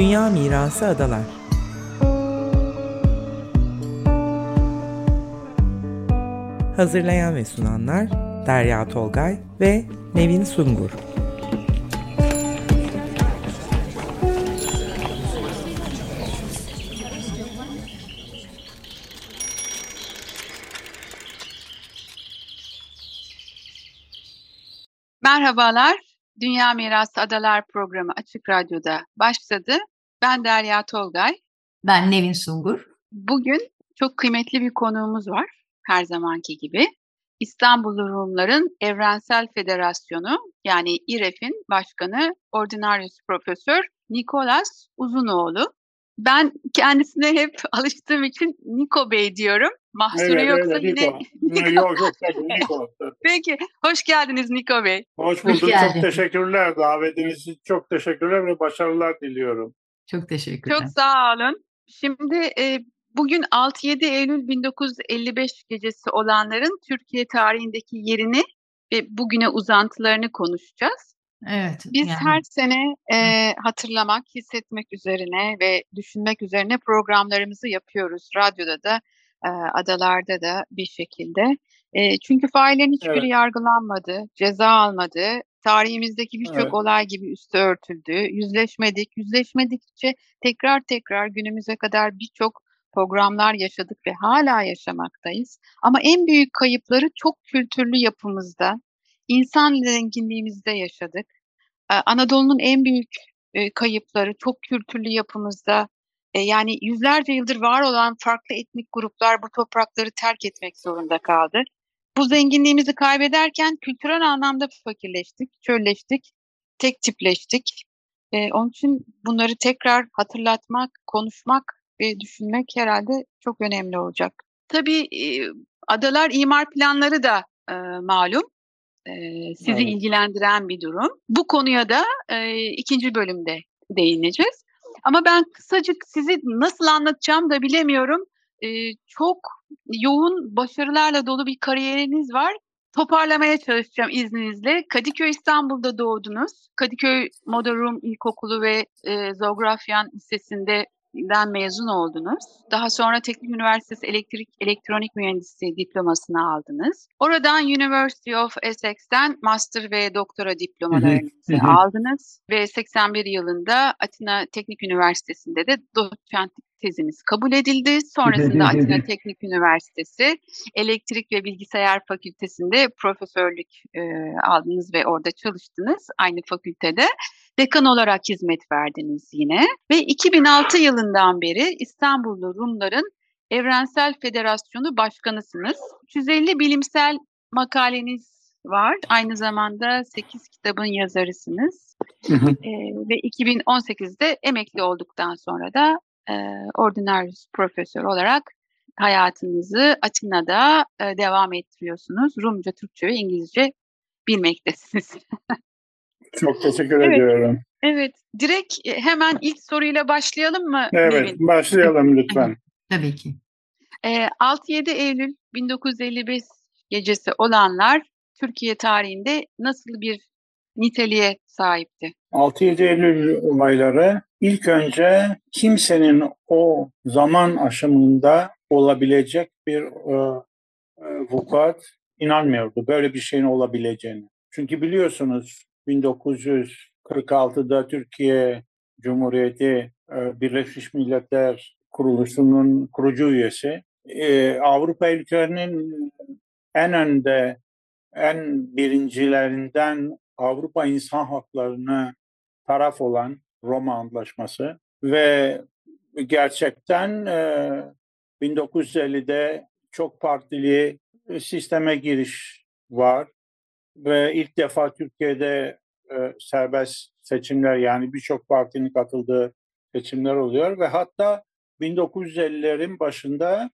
Dünya Mirası Adalar. Hazırlayan ve sunanlar Derya Tolgay ve Nevin Sungur. Merhabalar, Dünya Mirası Adalar programı Açık Radyo'da başladı. Ben Derya Tolgay. Ben Nevin Sungur. Bugün çok kıymetli bir konuğumuz var her zamanki gibi. İstanbul Rumların Evrensel Federasyonu yani İREF'in başkanı Ordinarius Profesör Nikolas Uzunoğlu. Ben kendisine hep alıştığım için Niko Bey diyorum. Mahsuru evet, yoksa evet, yine... Niko. yok yok tabii Niko. Peki, hoş geldiniz Niko Bey. Hoş bulduk. Hoş çok teşekkürler. Davetiniz için çok teşekkürler ve başarılar diliyorum. Çok teşekkürler. Çok sağ olun. Şimdi e, bugün 6-7 Eylül 1955 gecesi olanların Türkiye tarihindeki yerini ve bugüne uzantılarını konuşacağız. Evet. Biz yani. her sene e, hatırlamak, hissetmek üzerine ve düşünmek üzerine programlarımızı yapıyoruz. Radyoda da, e, adalarda da bir şekilde. E, çünkü faillerin hiçbiri evet. yargılanmadı, ceza almadı. Tarihimizdeki birçok evet. olay gibi üstü örtüldü. Yüzleşmedik. Yüzleşmedikçe tekrar tekrar günümüze kadar birçok programlar yaşadık ve hala yaşamaktayız. Ama en büyük kayıpları çok kültürlü yapımızda, insan zenginliğimizde yaşadık. Anadolu'nun en büyük kayıpları çok kültürlü yapımızda yani yüzlerce yıldır var olan farklı etnik gruplar bu toprakları terk etmek zorunda kaldı. Bu zenginliğimizi kaybederken kültürel anlamda fakirleştik, çölleştik, tek tipleştik. Onun için bunları tekrar hatırlatmak, konuşmak ve düşünmek herhalde çok önemli olacak. Tabii adalar imar planları da malum e, sizi evet. ilgilendiren bir durum. Bu konuya da e, ikinci bölümde değineceğiz. Ama ben kısacık sizi nasıl anlatacağım da bilemiyorum. E, çok yoğun başarılarla dolu bir kariyeriniz var. Toparlamaya çalışacağım izninizle. Kadıköy İstanbul'da doğdunuz. Kadıköy Moda Room İlkokulu ve e, Zografyan Lisesi'nde den mezun oldunuz. Daha sonra Teknik Üniversitesi Elektrik Elektronik Mühendisliği diplomasını aldınız. Oradan University of Essex'ten master ve doktora diplomalarınızı aldınız ve 81 yılında Atina Teknik Üniversitesi'nde de doçentlik teziniz kabul edildi. Sonrasında Atina Teknik Üniversitesi Elektrik ve Bilgisayar Fakültesinde profesörlük e, aldınız ve orada çalıştınız aynı fakültede. Dekan olarak hizmet verdiniz yine ve 2006 yılından beri İstanbullu Rumların Evrensel Federasyonu Başkanısınız. 350 bilimsel makaleniz var. Aynı zamanda 8 kitabın yazarısınız. ee, ve 2018'de emekli olduktan sonra da e, Ordinarius Profesör olarak hayatınızı Atina'da e, devam ettiriyorsunuz. Rumca, Türkçe ve İngilizce bilmektesiniz. Çok teşekkür evet. ediyorum. Evet, direkt hemen ilk soruyla başlayalım mı? Evet, Nevin? başlayalım lütfen. Tabii ki. E, 6-7 Eylül 1955 gecesi olanlar Türkiye tarihinde nasıl bir niteliğe sahipti? 6-7 Eylül olayları ilk önce kimsenin o zaman aşımında olabilecek bir e, e, vukuat inanmıyordu. Böyle bir şeyin olabileceğini. Çünkü biliyorsunuz 1946'da Türkiye Cumhuriyeti e, Birleşmiş Milletler Kuruluşu'nun kurucu üyesi. E, Avrupa ülkelerinin en önde, en birincilerinden Avrupa İnsan Haklarını taraf olan Roma Antlaşması ve gerçekten 1950'de çok partili sisteme giriş var ve ilk defa Türkiye'de e, serbest seçimler yani birçok partinin katıldığı seçimler oluyor ve hatta 1950'lerin başında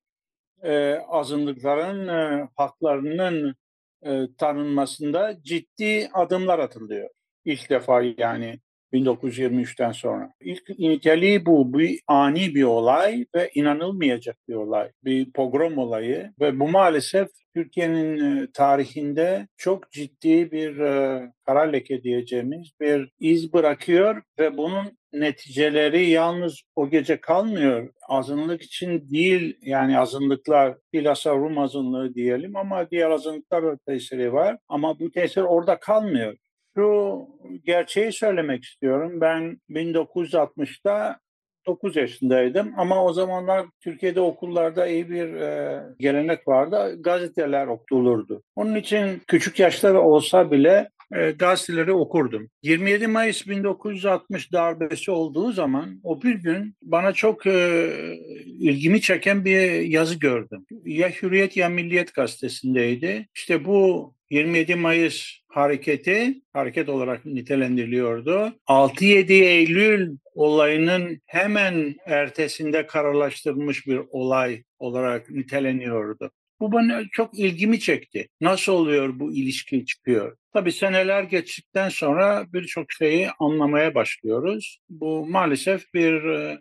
e, azınlıkların e, haklarının e, tanınmasında ciddi adımlar atılıyor. İlk defa yani 1923'ten sonra. İlk niteliği bu. Bu ani bir olay ve inanılmayacak bir olay. Bir pogrom olayı ve bu maalesef Türkiye'nin e, tarihinde çok ciddi bir e, kara leke diyeceğimiz bir iz bırakıyor ve bunun neticeleri yalnız o gece kalmıyor. Azınlık için değil yani azınlıklar bilhassa Rum azınlığı diyelim ama diğer azınlıklar da tesiri var. Ama bu tesir orada kalmıyor. Şu gerçeği söylemek istiyorum. Ben 1960'da 9 yaşındaydım ama o zamanlar Türkiye'de okullarda iyi bir e, gelenek vardı. Gazeteler okutulurdu. Onun için küçük yaşta olsa bile e, gazeteleri okurdum. 27 Mayıs 1960 darbesi olduğu zaman o bir gün bana çok e, ilgimi çeken bir yazı gördüm. Ya Hürriyet ya Milliyet gazetesindeydi. İşte bu 27 Mayıs hareketi hareket olarak nitelendiriliyordu. 6-7 Eylül olayının hemen ertesinde kararlaştırılmış bir olay olarak niteleniyordu. Bu bana çok ilgimi çekti. Nasıl oluyor bu ilişki çıkıyor? Tabii seneler geçtikten sonra birçok şeyi anlamaya başlıyoruz. Bu maalesef bir e,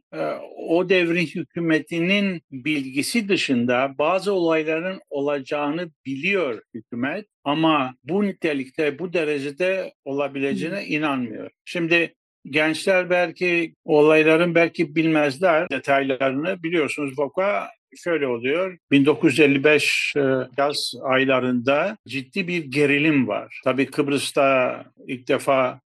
o devrin hükümetinin bilgisi dışında bazı olayların olacağını biliyor hükümet ama bu nitelikte, bu derecede olabileceğine inanmıyor. Şimdi gençler belki olayların belki bilmezler detaylarını biliyorsunuz Voka şöyle oluyor. 1955 e, yaz aylarında ciddi bir gerilim var. Tabii Kıbrıs'ta ilk defa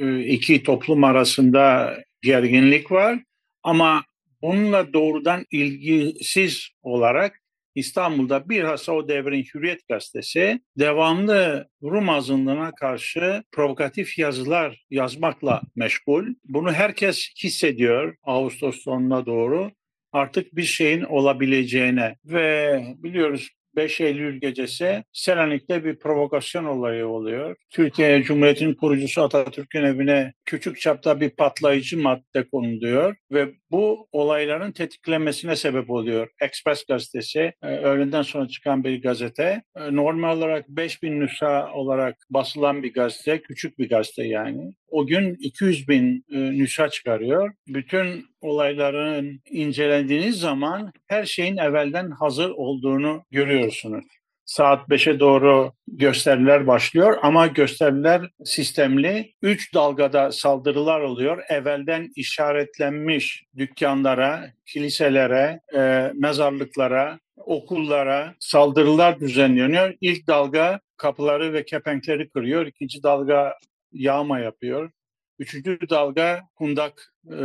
e, iki toplum arasında gerginlik var ama bununla doğrudan ilgisiz olarak İstanbul'da bilhassa o devrin Hürriyet Gazetesi devamlı Rum azınlığına karşı provokatif yazılar yazmakla meşgul. Bunu herkes hissediyor Ağustos sonuna doğru artık bir şeyin olabileceğine ve biliyoruz 5 Eylül gecesi Selanik'te bir provokasyon olayı oluyor. Türkiye Cumhuriyeti'nin kurucusu Atatürk'ün evine küçük çapta bir patlayıcı madde konuluyor ve bu olayların tetiklenmesine sebep oluyor. Express gazetesi, e, öğleden sonra çıkan bir gazete. E, normal olarak 5000 nüsha olarak basılan bir gazete, küçük bir gazete yani. O gün 200 bin e, nüsha çıkarıyor. Bütün olayların incelendiğiniz zaman her şeyin evvelden hazır olduğunu görüyorsunuz saat 5'e doğru gösteriler başlıyor ama gösteriler sistemli. Üç dalgada saldırılar oluyor. Evvelden işaretlenmiş dükkanlara, kiliselere, e, mezarlıklara, okullara saldırılar düzenleniyor. İlk dalga kapıları ve kepenkleri kırıyor. İkinci dalga yağma yapıyor. Üçüncü dalga kundak e,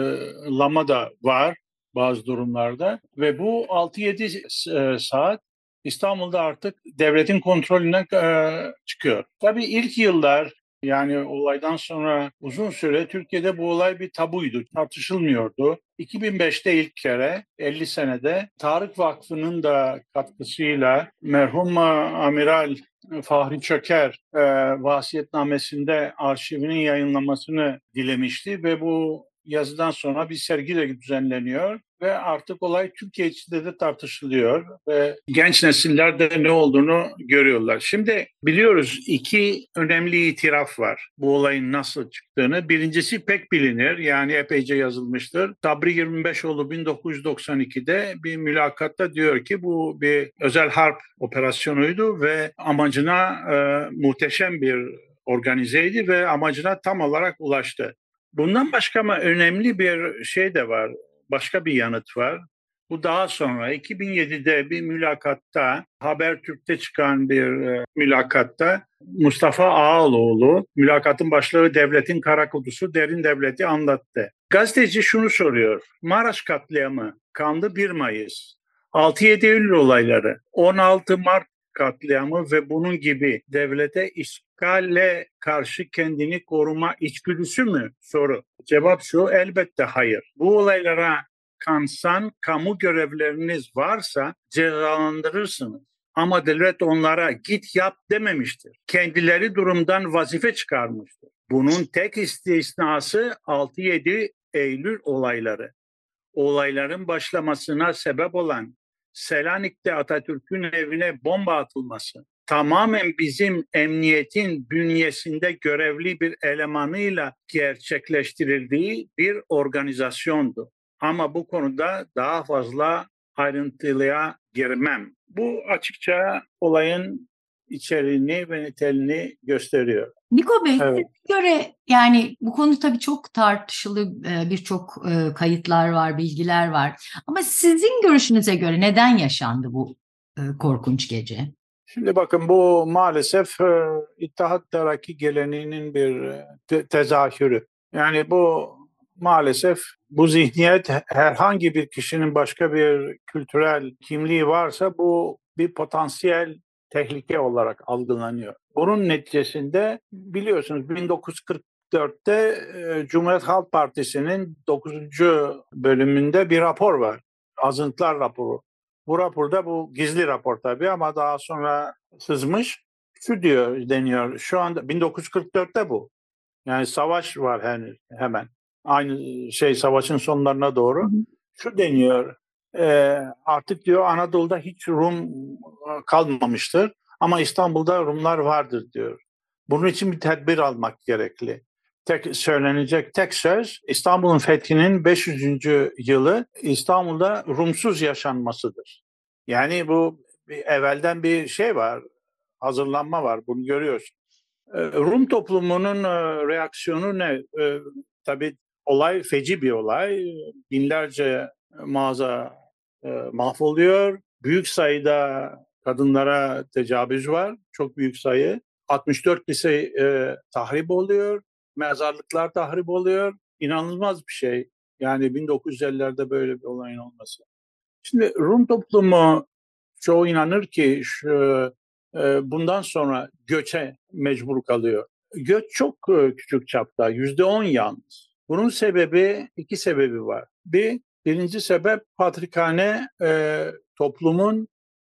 da var bazı durumlarda ve bu 6-7 e, saat İstanbul'da artık devletin kontrolünden e, çıkıyor. Tabii ilk yıllar yani olaydan sonra uzun süre Türkiye'de bu olay bir tabuydu, tartışılmıyordu. 2005'te ilk kere 50 senede Tarık Vakfı'nın da katkısıyla merhum Amiral Fahri Çöker e, vasiyetnamesinde arşivinin yayınlamasını dilemişti ve bu yazıdan sonra bir sergi de düzenleniyor ve artık olay Türkiye içinde de tartışılıyor ve genç nesiller de ne olduğunu görüyorlar. Şimdi biliyoruz iki önemli itiraf var bu olayın nasıl çıktığını. Birincisi pek bilinir yani epeyce yazılmıştır. Sabri 25oğlu 1992'de bir mülakatta diyor ki bu bir özel harp operasyonuydu ve amacına e, muhteşem bir organizeydi ve amacına tam olarak ulaştı. Bundan başka ama önemli bir şey de var başka bir yanıt var. Bu daha sonra 2007'de bir mülakatta Habertürk'te çıkan bir e, mülakatta Mustafa Ağaloğlu mülakatın başlığı devletin kara kutusu derin devleti anlattı. Gazeteci şunu soruyor. Maraş katliamı, kanlı 1 Mayıs, 6-7 Eylül olayları, 16 Mart katliamı ve bunun gibi devlete işgalle karşı kendini koruma içgüdüsü mü? Soru. Cevap şu elbette hayır. Bu olaylara kansan kamu görevleriniz varsa cezalandırırsınız. Ama devlet onlara git yap dememiştir. Kendileri durumdan vazife çıkarmıştır. Bunun tek istisnası 6-7 Eylül olayları. Olayların başlamasına sebep olan Selanik'te Atatürk'ün evine bomba atılması, tamamen bizim emniyetin bünyesinde görevli bir elemanıyla gerçekleştirildiği bir organizasyondu. Ama bu konuda daha fazla ayrıntılıya girmem. Bu açıkça olayın içeriğini ve niteliğini gösteriyor. Niko Bey, Evet. göre yani bu konu tabii çok tartışılı e, birçok e, kayıtlar var, bilgiler var. Ama sizin görüşünüze göre neden yaşandı bu e, korkunç gece? Şimdi bakın bu maalesef e, İttihat Terakki geleneğinin bir te- tezahürü. Yani bu maalesef bu zihniyet herhangi bir kişinin başka bir kültürel kimliği varsa bu bir potansiyel tehlike olarak algılanıyor. Bunun neticesinde biliyorsunuz 1944'te e, Cumhuriyet Halk Partisi'nin 9. bölümünde bir rapor var. Azıntılar raporu. Bu raporda bu gizli rapor tabii ama daha sonra sızmış. Şu diyor deniyor. Şu anda 1944'te bu. Yani savaş var henüz hemen. Aynı şey savaşın sonlarına doğru. Şu deniyor. E, artık diyor Anadolu'da hiç Rum e, kalmamıştır. Ama İstanbul'da Rumlar vardır diyor. Bunun için bir tedbir almak gerekli. Tek söylenecek tek söz İstanbul'un fethinin 500. yılı İstanbul'da Rumsuz yaşanmasıdır. Yani bu bir evvelden bir şey var, hazırlanma var. Bunu görüyorsun. E, Rum toplumunun e, reaksiyonu ne? E, Tabii olay feci bir olay. Binlerce mağaza e, mahvoluyor. Büyük sayıda kadınlara tecavüz var. Çok büyük sayı. 64 lise e, tahrip oluyor. Mezarlıklar tahrip oluyor. İnanılmaz bir şey. Yani 1950'lerde böyle bir olayın olması. Şimdi Rum toplumu çoğu inanır ki şu, e, bundan sonra göçe mecbur kalıyor. Göç çok e, küçük çapta, yüzde on yalnız. Bunun sebebi, iki sebebi var. Bir, birinci sebep patrikhane e, toplumun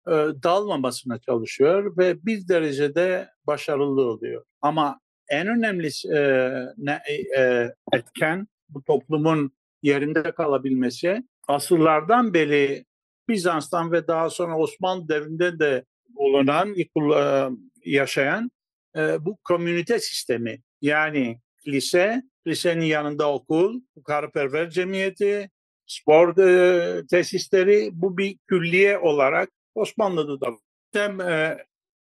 e, dağılmamasına çalışıyor ve bir derecede başarılı oluyor. Ama en önemli e, ne, e, etken bu toplumun yerinde kalabilmesi asırlardan beri Bizans'tan ve daha sonra Osmanlı devrinde de bulunan, e, yaşayan e, bu komünite sistemi. Yani lise, lisenin yanında okul, karperver cemiyeti, spor e, tesisleri bu bir külliye olarak Osmanlı'da da hem e,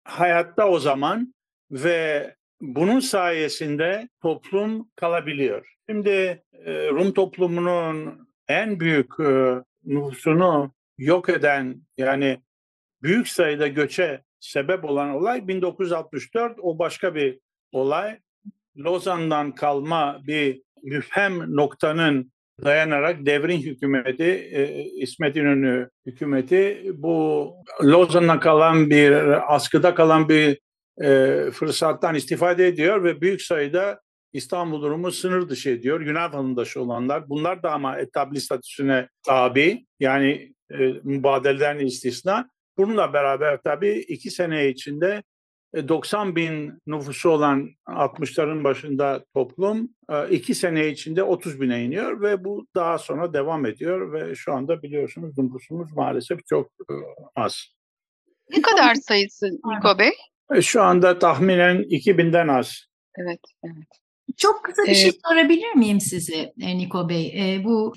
hayatta o zaman ve bunun sayesinde toplum kalabiliyor. Şimdi e, Rum toplumunun en büyük e, nüfusunu yok eden yani büyük sayıda göçe sebep olan olay 1964 o başka bir olay. Lozan'dan kalma bir müfhem noktanın dayanarak devrin hükümeti, e, İsmet İnönü hükümeti bu Lozan'dan kalan bir, askıda kalan bir e, fırsattan istifade ediyor ve büyük sayıda İstanbul durumu sınır dışı ediyor. Yunan vatandaşı olanlar. Bunlar da ama etabli statüsüne tabi. Yani e, mübadelelerin istisna. Bununla beraber tabii iki sene içinde 90 bin nüfusu olan 60'ların başında toplum iki sene içinde 30 bine iniyor ve bu daha sonra devam ediyor ve şu anda biliyorsunuz nüfusumuz maalesef çok az. Ne kadar sayısı Niko Bey? Şu anda tahminen 2000'den az. Evet, evet. Çok kısa bir şey sorabilir miyim size Niko Bey? Bu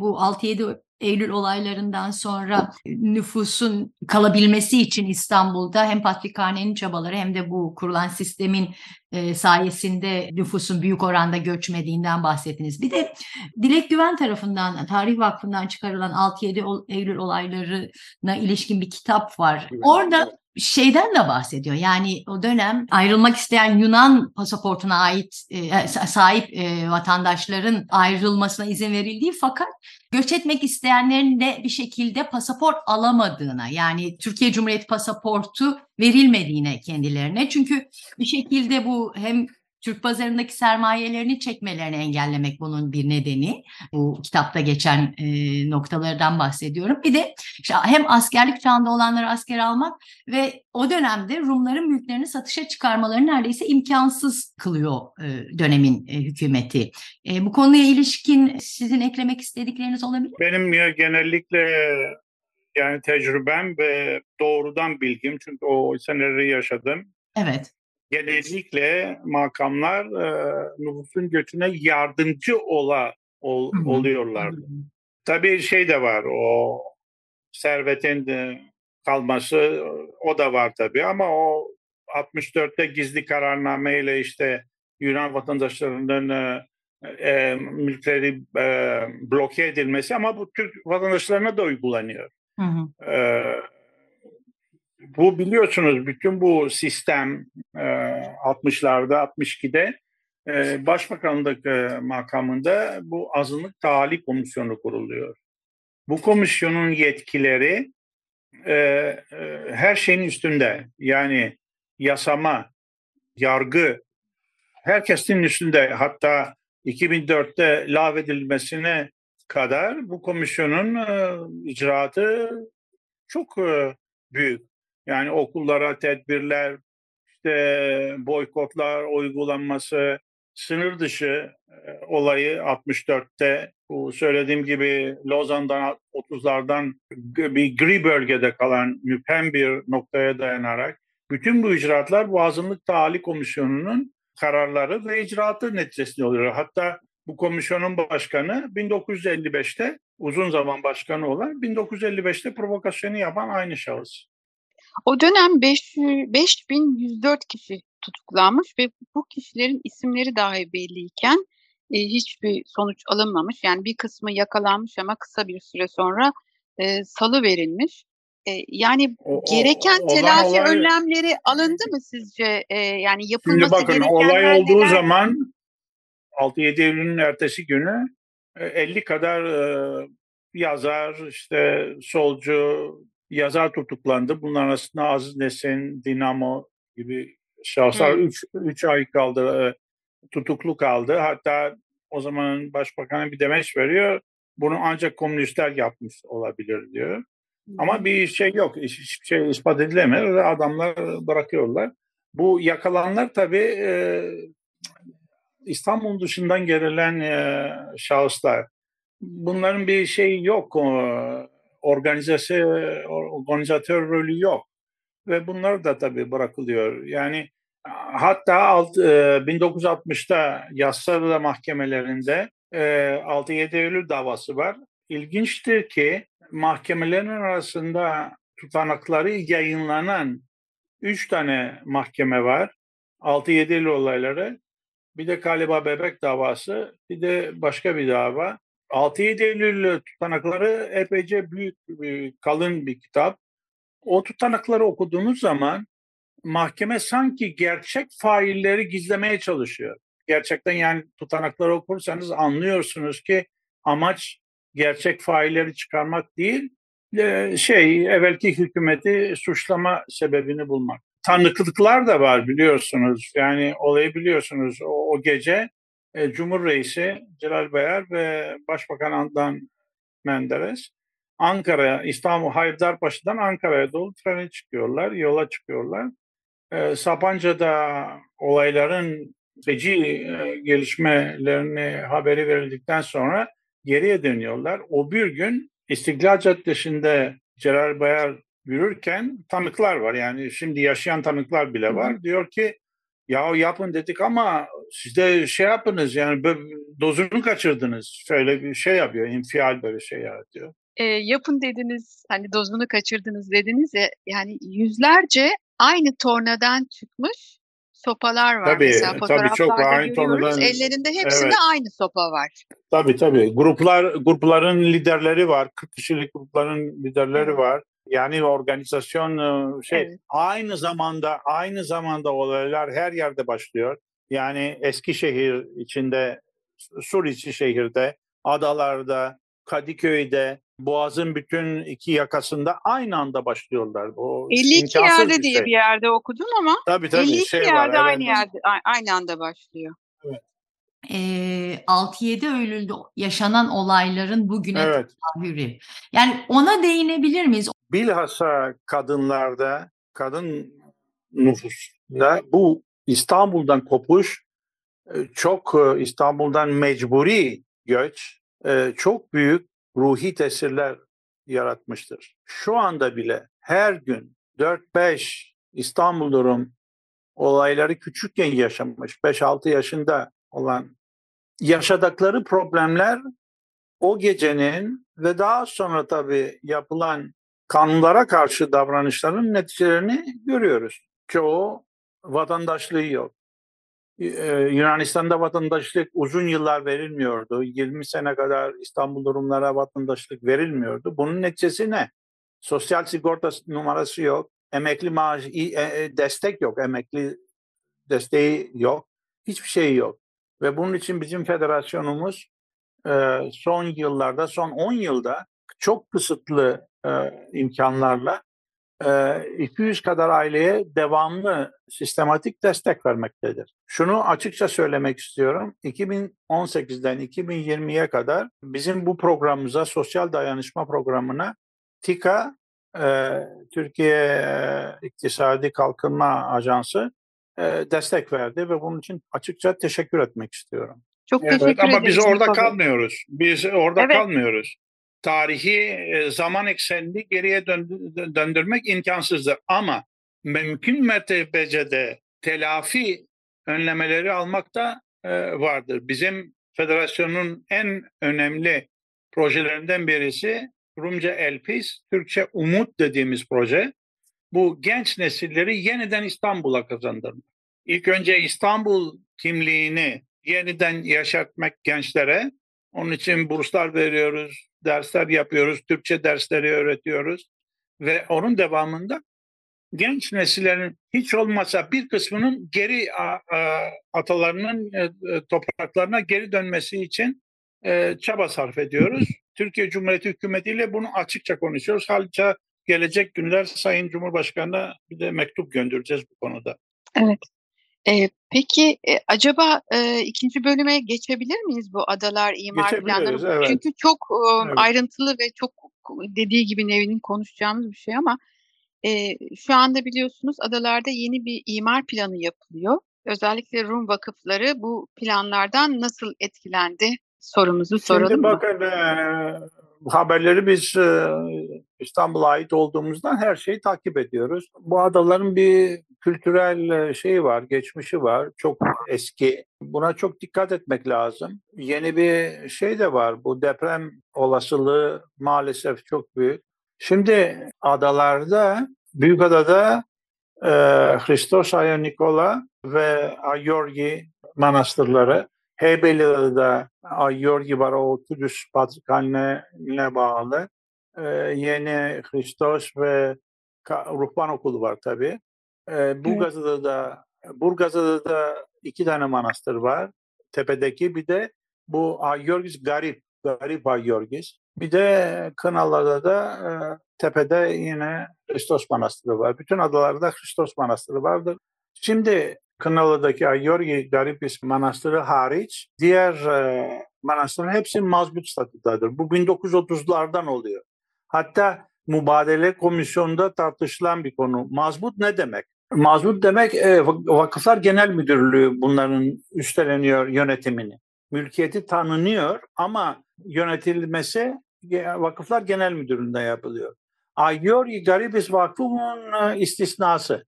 bu 6-7 Eylül olaylarından sonra nüfusun kalabilmesi için İstanbul'da hem Patrikhane'nin çabaları hem de bu kurulan sistemin e, sayesinde nüfusun büyük oranda göçmediğinden bahsettiniz. Bir de Dilek Güven tarafından, Tarih Vakfı'ndan çıkarılan 6-7 Eylül olaylarına ilişkin bir kitap var. Orada şeyden de bahsediyor. Yani o dönem ayrılmak isteyen Yunan pasaportuna ait e, sahip e, vatandaşların ayrılmasına izin verildiği fakat göç etmek isteyenlerin de bir şekilde pasaport alamadığına yani Türkiye Cumhuriyeti pasaportu verilmediğine kendilerine. Çünkü bir şekilde bu hem Türk pazarındaki sermayelerini çekmelerini engellemek bunun bir nedeni. Bu kitapta geçen e, noktalardan bahsediyorum. Bir de işte hem askerlik çağında olanları asker almak ve o dönemde Rumların mülklerini satışa çıkarmaları neredeyse imkansız kılıyor e, dönemin e, hükümeti. E, bu konuya ilişkin sizin eklemek istedikleriniz olabilir mi? Benim genellikle yani tecrübem ve doğrudan bilgim çünkü o seneleri yaşadım. Evet. Genellikle makamlar e, nüfusun göçüne yardımcı ola ol, oluyorlar. Tabii şey de var o servetin de kalması o da var tabii ama o 64'te gizli kararnameyle işte Yunan vatandaşlarının e, e, mülkleri e, bloke edilmesi ama bu Türk vatandaşlarına da uygulanıyor. Hı hı. E, bu biliyorsunuz bütün bu sistem e, 60'larda 62'de e, Başbakanlık e, makamında bu azınlık tahali komisyonu kuruluyor. Bu komisyonun yetkileri e, e, her şeyin üstünde. Yani yasama, yargı, herkesin üstünde. Hatta 2004'te lağvedilmesine kadar bu komisyonun e, icraatı çok e, büyük. Yani okullara tedbirler, işte boykotlar uygulanması, sınır dışı e, olayı 64'te bu söylediğim gibi Lozan'dan 30'lardan bir gri bölgede kalan müphem bir noktaya dayanarak bütün bu icraatlar bu azınlık tahali komisyonunun kararları ve icraatı neticesinde oluyor. Hatta bu komisyonun başkanı 1955'te uzun zaman başkanı olan 1955'te provokasyonu yapan aynı şahıs. O dönem 5104 kişi tutuklanmış ve bu kişilerin isimleri dahi belliyken e, hiçbir sonuç alınmamış. Yani bir kısmı yakalanmış ama kısa bir süre sonra e, salı verilmiş. E, yani o, gereken o, telafi olay, önlemleri alındı mı sizce? E, yani yapılması Şimdi bakın olay olduğu neler... zaman 6-7 Eylül'ün ertesi günü 50 e, kadar e, yazar, işte solcu yazar tutuklandı. Bunlar arasında Aziz Nesin, Dinamo gibi şahıslar 3 ay kaldı, e, tutuklu kaldı. Hatta o zaman başbakanı bir demeç veriyor. Bunu ancak komünistler yapmış olabilir diyor. Ama bir şey yok. Hiçbir şey ispat edilemez. Adamlar bırakıyorlar. Bu yakalanlar tabii e, İstanbul dışından gelen e, şahıslar. Bunların bir şey yok. Organizası, organizatör rolü yok. Ve bunlar da tabii bırakılıyor. Yani hatta alt, e, 1960'ta Yassıada mahkemelerinde e, 6-7 Eylül davası var. İlginçtir ki mahkemelerin arasında tutanakları yayınlanan üç tane mahkeme var. 6-7 Eylül olayları. Bir de galiba bebek davası, bir de başka bir dava. 6-7 Eylül tutanakları epeyce büyük, kalın bir kitap. O tutanakları okuduğunuz zaman mahkeme sanki gerçek failleri gizlemeye çalışıyor. Gerçekten yani tutanakları okursanız anlıyorsunuz ki amaç gerçek failleri çıkarmak değil, şey evvelki hükümeti suçlama sebebini bulmak. Tanıklıklar da var biliyorsunuz. Yani olayı biliyorsunuz. O, o gece e, Cumhur Reisi Celal Bayar ve Başbakan Adnan Menderes Ankara, İstanbul Haydarpaşa'dan Ankara'ya doğru trene çıkıyorlar, yola çıkıyorlar. E, Sapanca'da olayların feci e, gelişmelerini haberi verildikten sonra geriye dönüyorlar. O bir gün İstiklal Caddesi'nde Celal Bayar yürürken tanıklar var. Yani şimdi yaşayan tanıklar bile var. Diyor ki ya yapın dedik ama siz de şey yapınız yani dozunu kaçırdınız. Şöyle bir şey yapıyor, infial böyle şey yaratıyor. E, yapın dediniz, hani dozunu kaçırdınız dediniz ya, yani yüzlerce aynı tornadan çıkmış sopalar var tabii, mesela fotoğraflarda tabii çok aynı tornadan. Ellerinde hepsinde evet. aynı sopa var. Tabii tabii. Gruplar grupların liderleri var. 40 kişilik grupların liderleri var. Yani organizasyon e, şey evet. aynı zamanda aynı zamanda olaylar her yerde başlıyor. Yani Eskişehir içinde, Suriçi şehirde, adalarda, Kadıköy'de, Boğaz'ın bütün iki yakasında aynı anda başlıyorlar. O 52 yerde bir diye şey. bir yerde okudum ama tabii, tabii, 52 şey yerde var, aynı evet. yerde aynı anda başlıyor. Evet. E, 6-7 Eylül'de yaşanan olayların bugüne evet. tahürü. Yani ona değinebilir miyiz? Bilhassa kadınlarda, kadın nüfusta bu İstanbul'dan kopuş çok İstanbul'dan mecburi göç çok büyük ruhi tesirler yaratmıştır. Şu anda bile her gün 4-5 İstanbul durum olayları küçükken yaşamış, 5-6 yaşında olan yaşadıkları problemler o gecenin ve daha sonra tabii yapılan kanunlara karşı davranışların neticelerini görüyoruz. Çoğu vatandaşlığı yok. Ee, Yunanistan'da vatandaşlık uzun yıllar verilmiyordu. 20 sene kadar İstanbul durumlara vatandaşlık verilmiyordu. Bunun neticesi ne? Sosyal sigorta numarası yok. Emekli maaş, e, e, destek yok. Emekli desteği yok. Hiçbir şey yok. Ve bunun için bizim federasyonumuz e, son yıllarda, son 10 yılda çok kısıtlı imkanlarla 200 kadar aileye devamlı sistematik destek vermektedir. Şunu açıkça söylemek istiyorum. 2018'den 2020'ye kadar bizim bu programımıza, sosyal dayanışma programına TİKA, Türkiye İktisadi Kalkınma Ajansı destek verdi ve bunun için açıkça teşekkür etmek istiyorum. Çok evet, teşekkür ama ederiz. Ama biz orada kalmıyoruz. Biz orada evet. kalmıyoruz tarihi e, zaman eksenini geriye döndürmek imkansızdır. Ama mümkün mertebece telafi önlemeleri almakta e, vardır. Bizim federasyonun en önemli projelerinden birisi Rumca Elpis, Türkçe Umut dediğimiz proje. Bu genç nesilleri yeniden İstanbul'a kazandırmak. İlk önce İstanbul kimliğini yeniden yaşatmak gençlere. Onun için burslar veriyoruz, dersler yapıyoruz, Türkçe dersleri öğretiyoruz ve onun devamında genç nesillerin hiç olmasa bir kısmının geri atalarının e, e, topraklarına geri dönmesi için e, çaba sarf ediyoruz. Türkiye Cumhuriyeti Hükümeti ile bunu açıkça konuşuyoruz. Halbuki gelecek günler Sayın Cumhurbaşkanı'na bir de mektup göndereceğiz bu konuda. Evet. Ee, peki e, acaba e, ikinci bölüme geçebilir miyiz bu adalar imar planları? Evet. Çünkü çok e, evet. ayrıntılı ve çok dediği gibi Nevin'in konuşacağımız bir şey ama e, şu anda biliyorsunuz adalarda yeni bir imar planı yapılıyor. Özellikle Rum vakıfları bu planlardan nasıl etkilendi sorumuzu soralım Şimdi bakın e, haberleri biz e, İstanbul'a ait olduğumuzdan her şeyi takip ediyoruz. Bu adaların bir kültürel şeyi var, geçmişi var. Çok eski. Buna çok dikkat etmek lazım. Yeni bir şey de var. Bu deprem olasılığı maalesef çok büyük. Şimdi adalarda, Büyükada'da e, Hristos Aya Nikola ve Ayorgi manastırları Heybeliada'da Ayorgi var o Kudüs Patrikhaneliğine bağlı. Yeni Hristos ve Ruhban Okulu var tabii. Burgazada da Burgazada da iki tane manastır var. Tepedeki bir de bu Ayorgis Garip, Garip Ayorgis. Bir de Kınalı'da da e, tepede yine Hristos Manastırı var. Bütün adalarda Hristos Manastırı vardır. Şimdi Kınalı'daki Ayorgi Garipis Manastırı hariç diğer e, manastırın hepsi mazbut statüdadır. Bu 1930'lardan oluyor. Hatta mübadele komisyonunda tartışılan bir konu. Mazbut ne demek? Mazbut demek e, Vakıflar Genel Müdürlüğü bunların üstleniyor yönetimini. Mülkiyeti tanınıyor ama yönetilmesi Vakıflar Genel Müdürlüğü'nde yapılıyor. Ayorgi Garibis Vakfı'nın e, istisnası.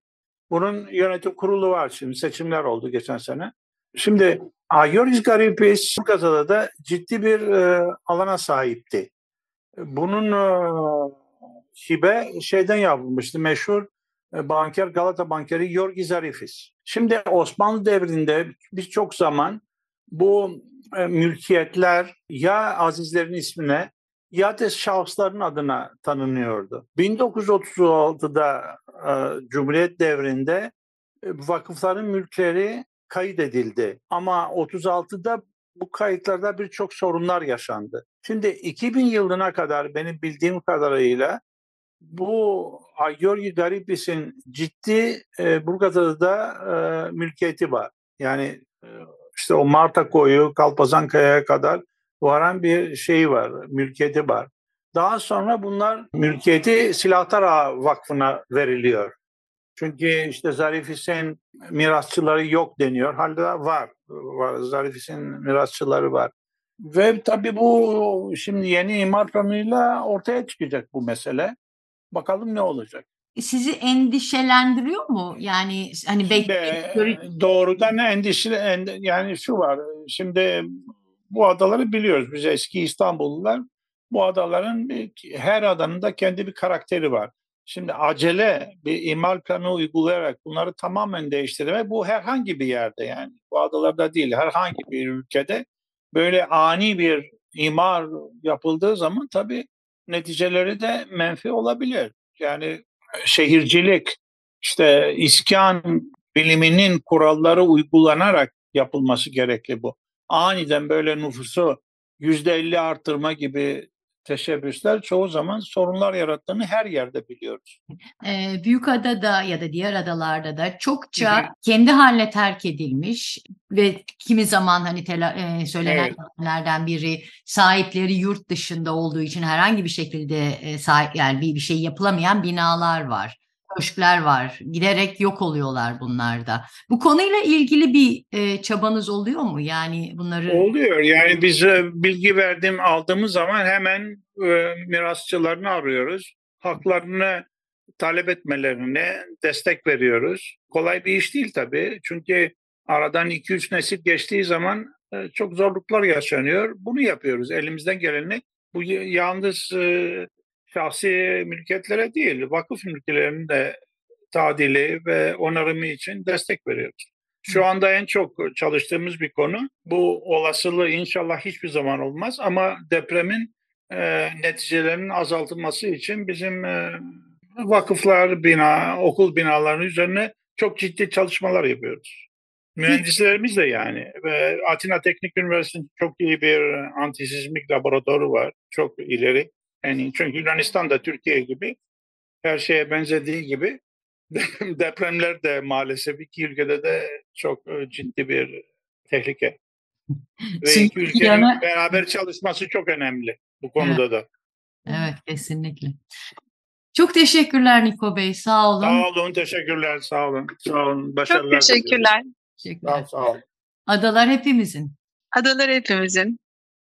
Bunun yönetim kurulu var şimdi. Seçimler oldu geçen sene. Şimdi Ayorgis Garibis Gazada da ciddi bir e, alana sahipti. Bunun e, hibe şeyden yapılmıştı. Meşhur e, banker Galata bankeri Yorgi Zarifis. Şimdi Osmanlı devrinde birçok zaman bu e, mülkiyetler ya azizlerin ismine ya da şahısların adına tanınıyordu. 1936'da e, Cumhuriyet devrinde vakıfların mülkleri kaydedildi. Ama 36'da bu kayıtlarda birçok sorunlar yaşandı. Şimdi 2000 yılına kadar benim bildiğim kadarıyla bu Ayorgi Garibis'in ciddi e, Burgazada'da e, mülkiyeti var. Yani e, işte o Marta koyu Kalpazankaya'ya kadar varan bir şey var, mülkiyeti var. Daha sonra bunlar mülkiyeti Silahtar Vakfı'na veriliyor. Çünkü işte Zarif Hüseyin mirasçıları yok deniyor. Halde var. var. Zarif Hüseyin mirasçıları var. Ve tabii bu şimdi yeni imar planıyla ortaya çıkacak bu mesele. Bakalım ne olacak. Sizi endişelendiriyor mu? Yani hani Şimdi, belki doğrudan endişe ende- yani şu var. Şimdi bu adaları biliyoruz. Biz eski İstanbullular bu adaların her adanın da kendi bir karakteri var. Şimdi acele bir imar planı uygulayarak bunları tamamen değiştirme bu herhangi bir yerde yani bu adalarda değil herhangi bir ülkede böyle ani bir imar yapıldığı zaman tabii neticeleri de menfi olabilir. Yani şehircilik işte iskan biliminin kuralları uygulanarak yapılması gerekli bu. Aniden böyle nüfusu yüzde elli arttırma gibi teşebbüsler çoğu zaman sorunlar yarattığını her yerde biliyoruz. e, Büyükada'da ya da diğer adalarda da çokça kendi haline terk edilmiş ve kimi zaman hani tela- e, söylenen Evet. biri sahipleri yurt dışında olduğu için herhangi bir şekilde e, sahip yani bir, bir şey yapılamayan binalar var. Köşkler var. Giderek yok oluyorlar bunlarda. Bu konuyla ilgili bir e, çabanız oluyor mu? Yani bunları Oluyor yani biz e, bilgi verdiğim aldığımız zaman hemen e, mirasçılarını arıyoruz. Haklarını talep etmelerine destek veriyoruz. Kolay bir iş değil tabii. Çünkü aradan 2-3 nesil geçtiği zaman e, çok zorluklar yaşanıyor. Bunu yapıyoruz. Elimizden geleni bu yalnız e, şahsi mülkiyetlere değil, vakıf mülkiyelerinin de tadili ve onarımı için destek veriyoruz. Şu anda en çok çalıştığımız bir konu bu olasılığı inşallah hiçbir zaman olmaz ama depremin e, neticelerinin azaltılması için bizim e, vakıflar, bina, okul binalarının üzerine çok ciddi çalışmalar yapıyoruz. Mühendislerimiz de yani ve Atina Teknik Üniversitesi'nin çok iyi bir antisizmik laboratuvarı var. Çok ileri. Yani çünkü Yunanistan da Türkiye gibi her şeye benzediği gibi depremler de maalesef iki ülkede de çok e, ciddi bir tehlike. Ve Çünkü iki ülkenin yana- beraber çalışması çok önemli bu konuda da. Evet, kesinlikle. Çok teşekkürler Niko Bey. Sağ olun. Sağ olun, teşekkürler, sağ olun. Sağ olun, başarılar. Çok teşekkürler. Teşekkürler. Sağ, sağ olun. Adalar hepimizin. Adalar hepimizin.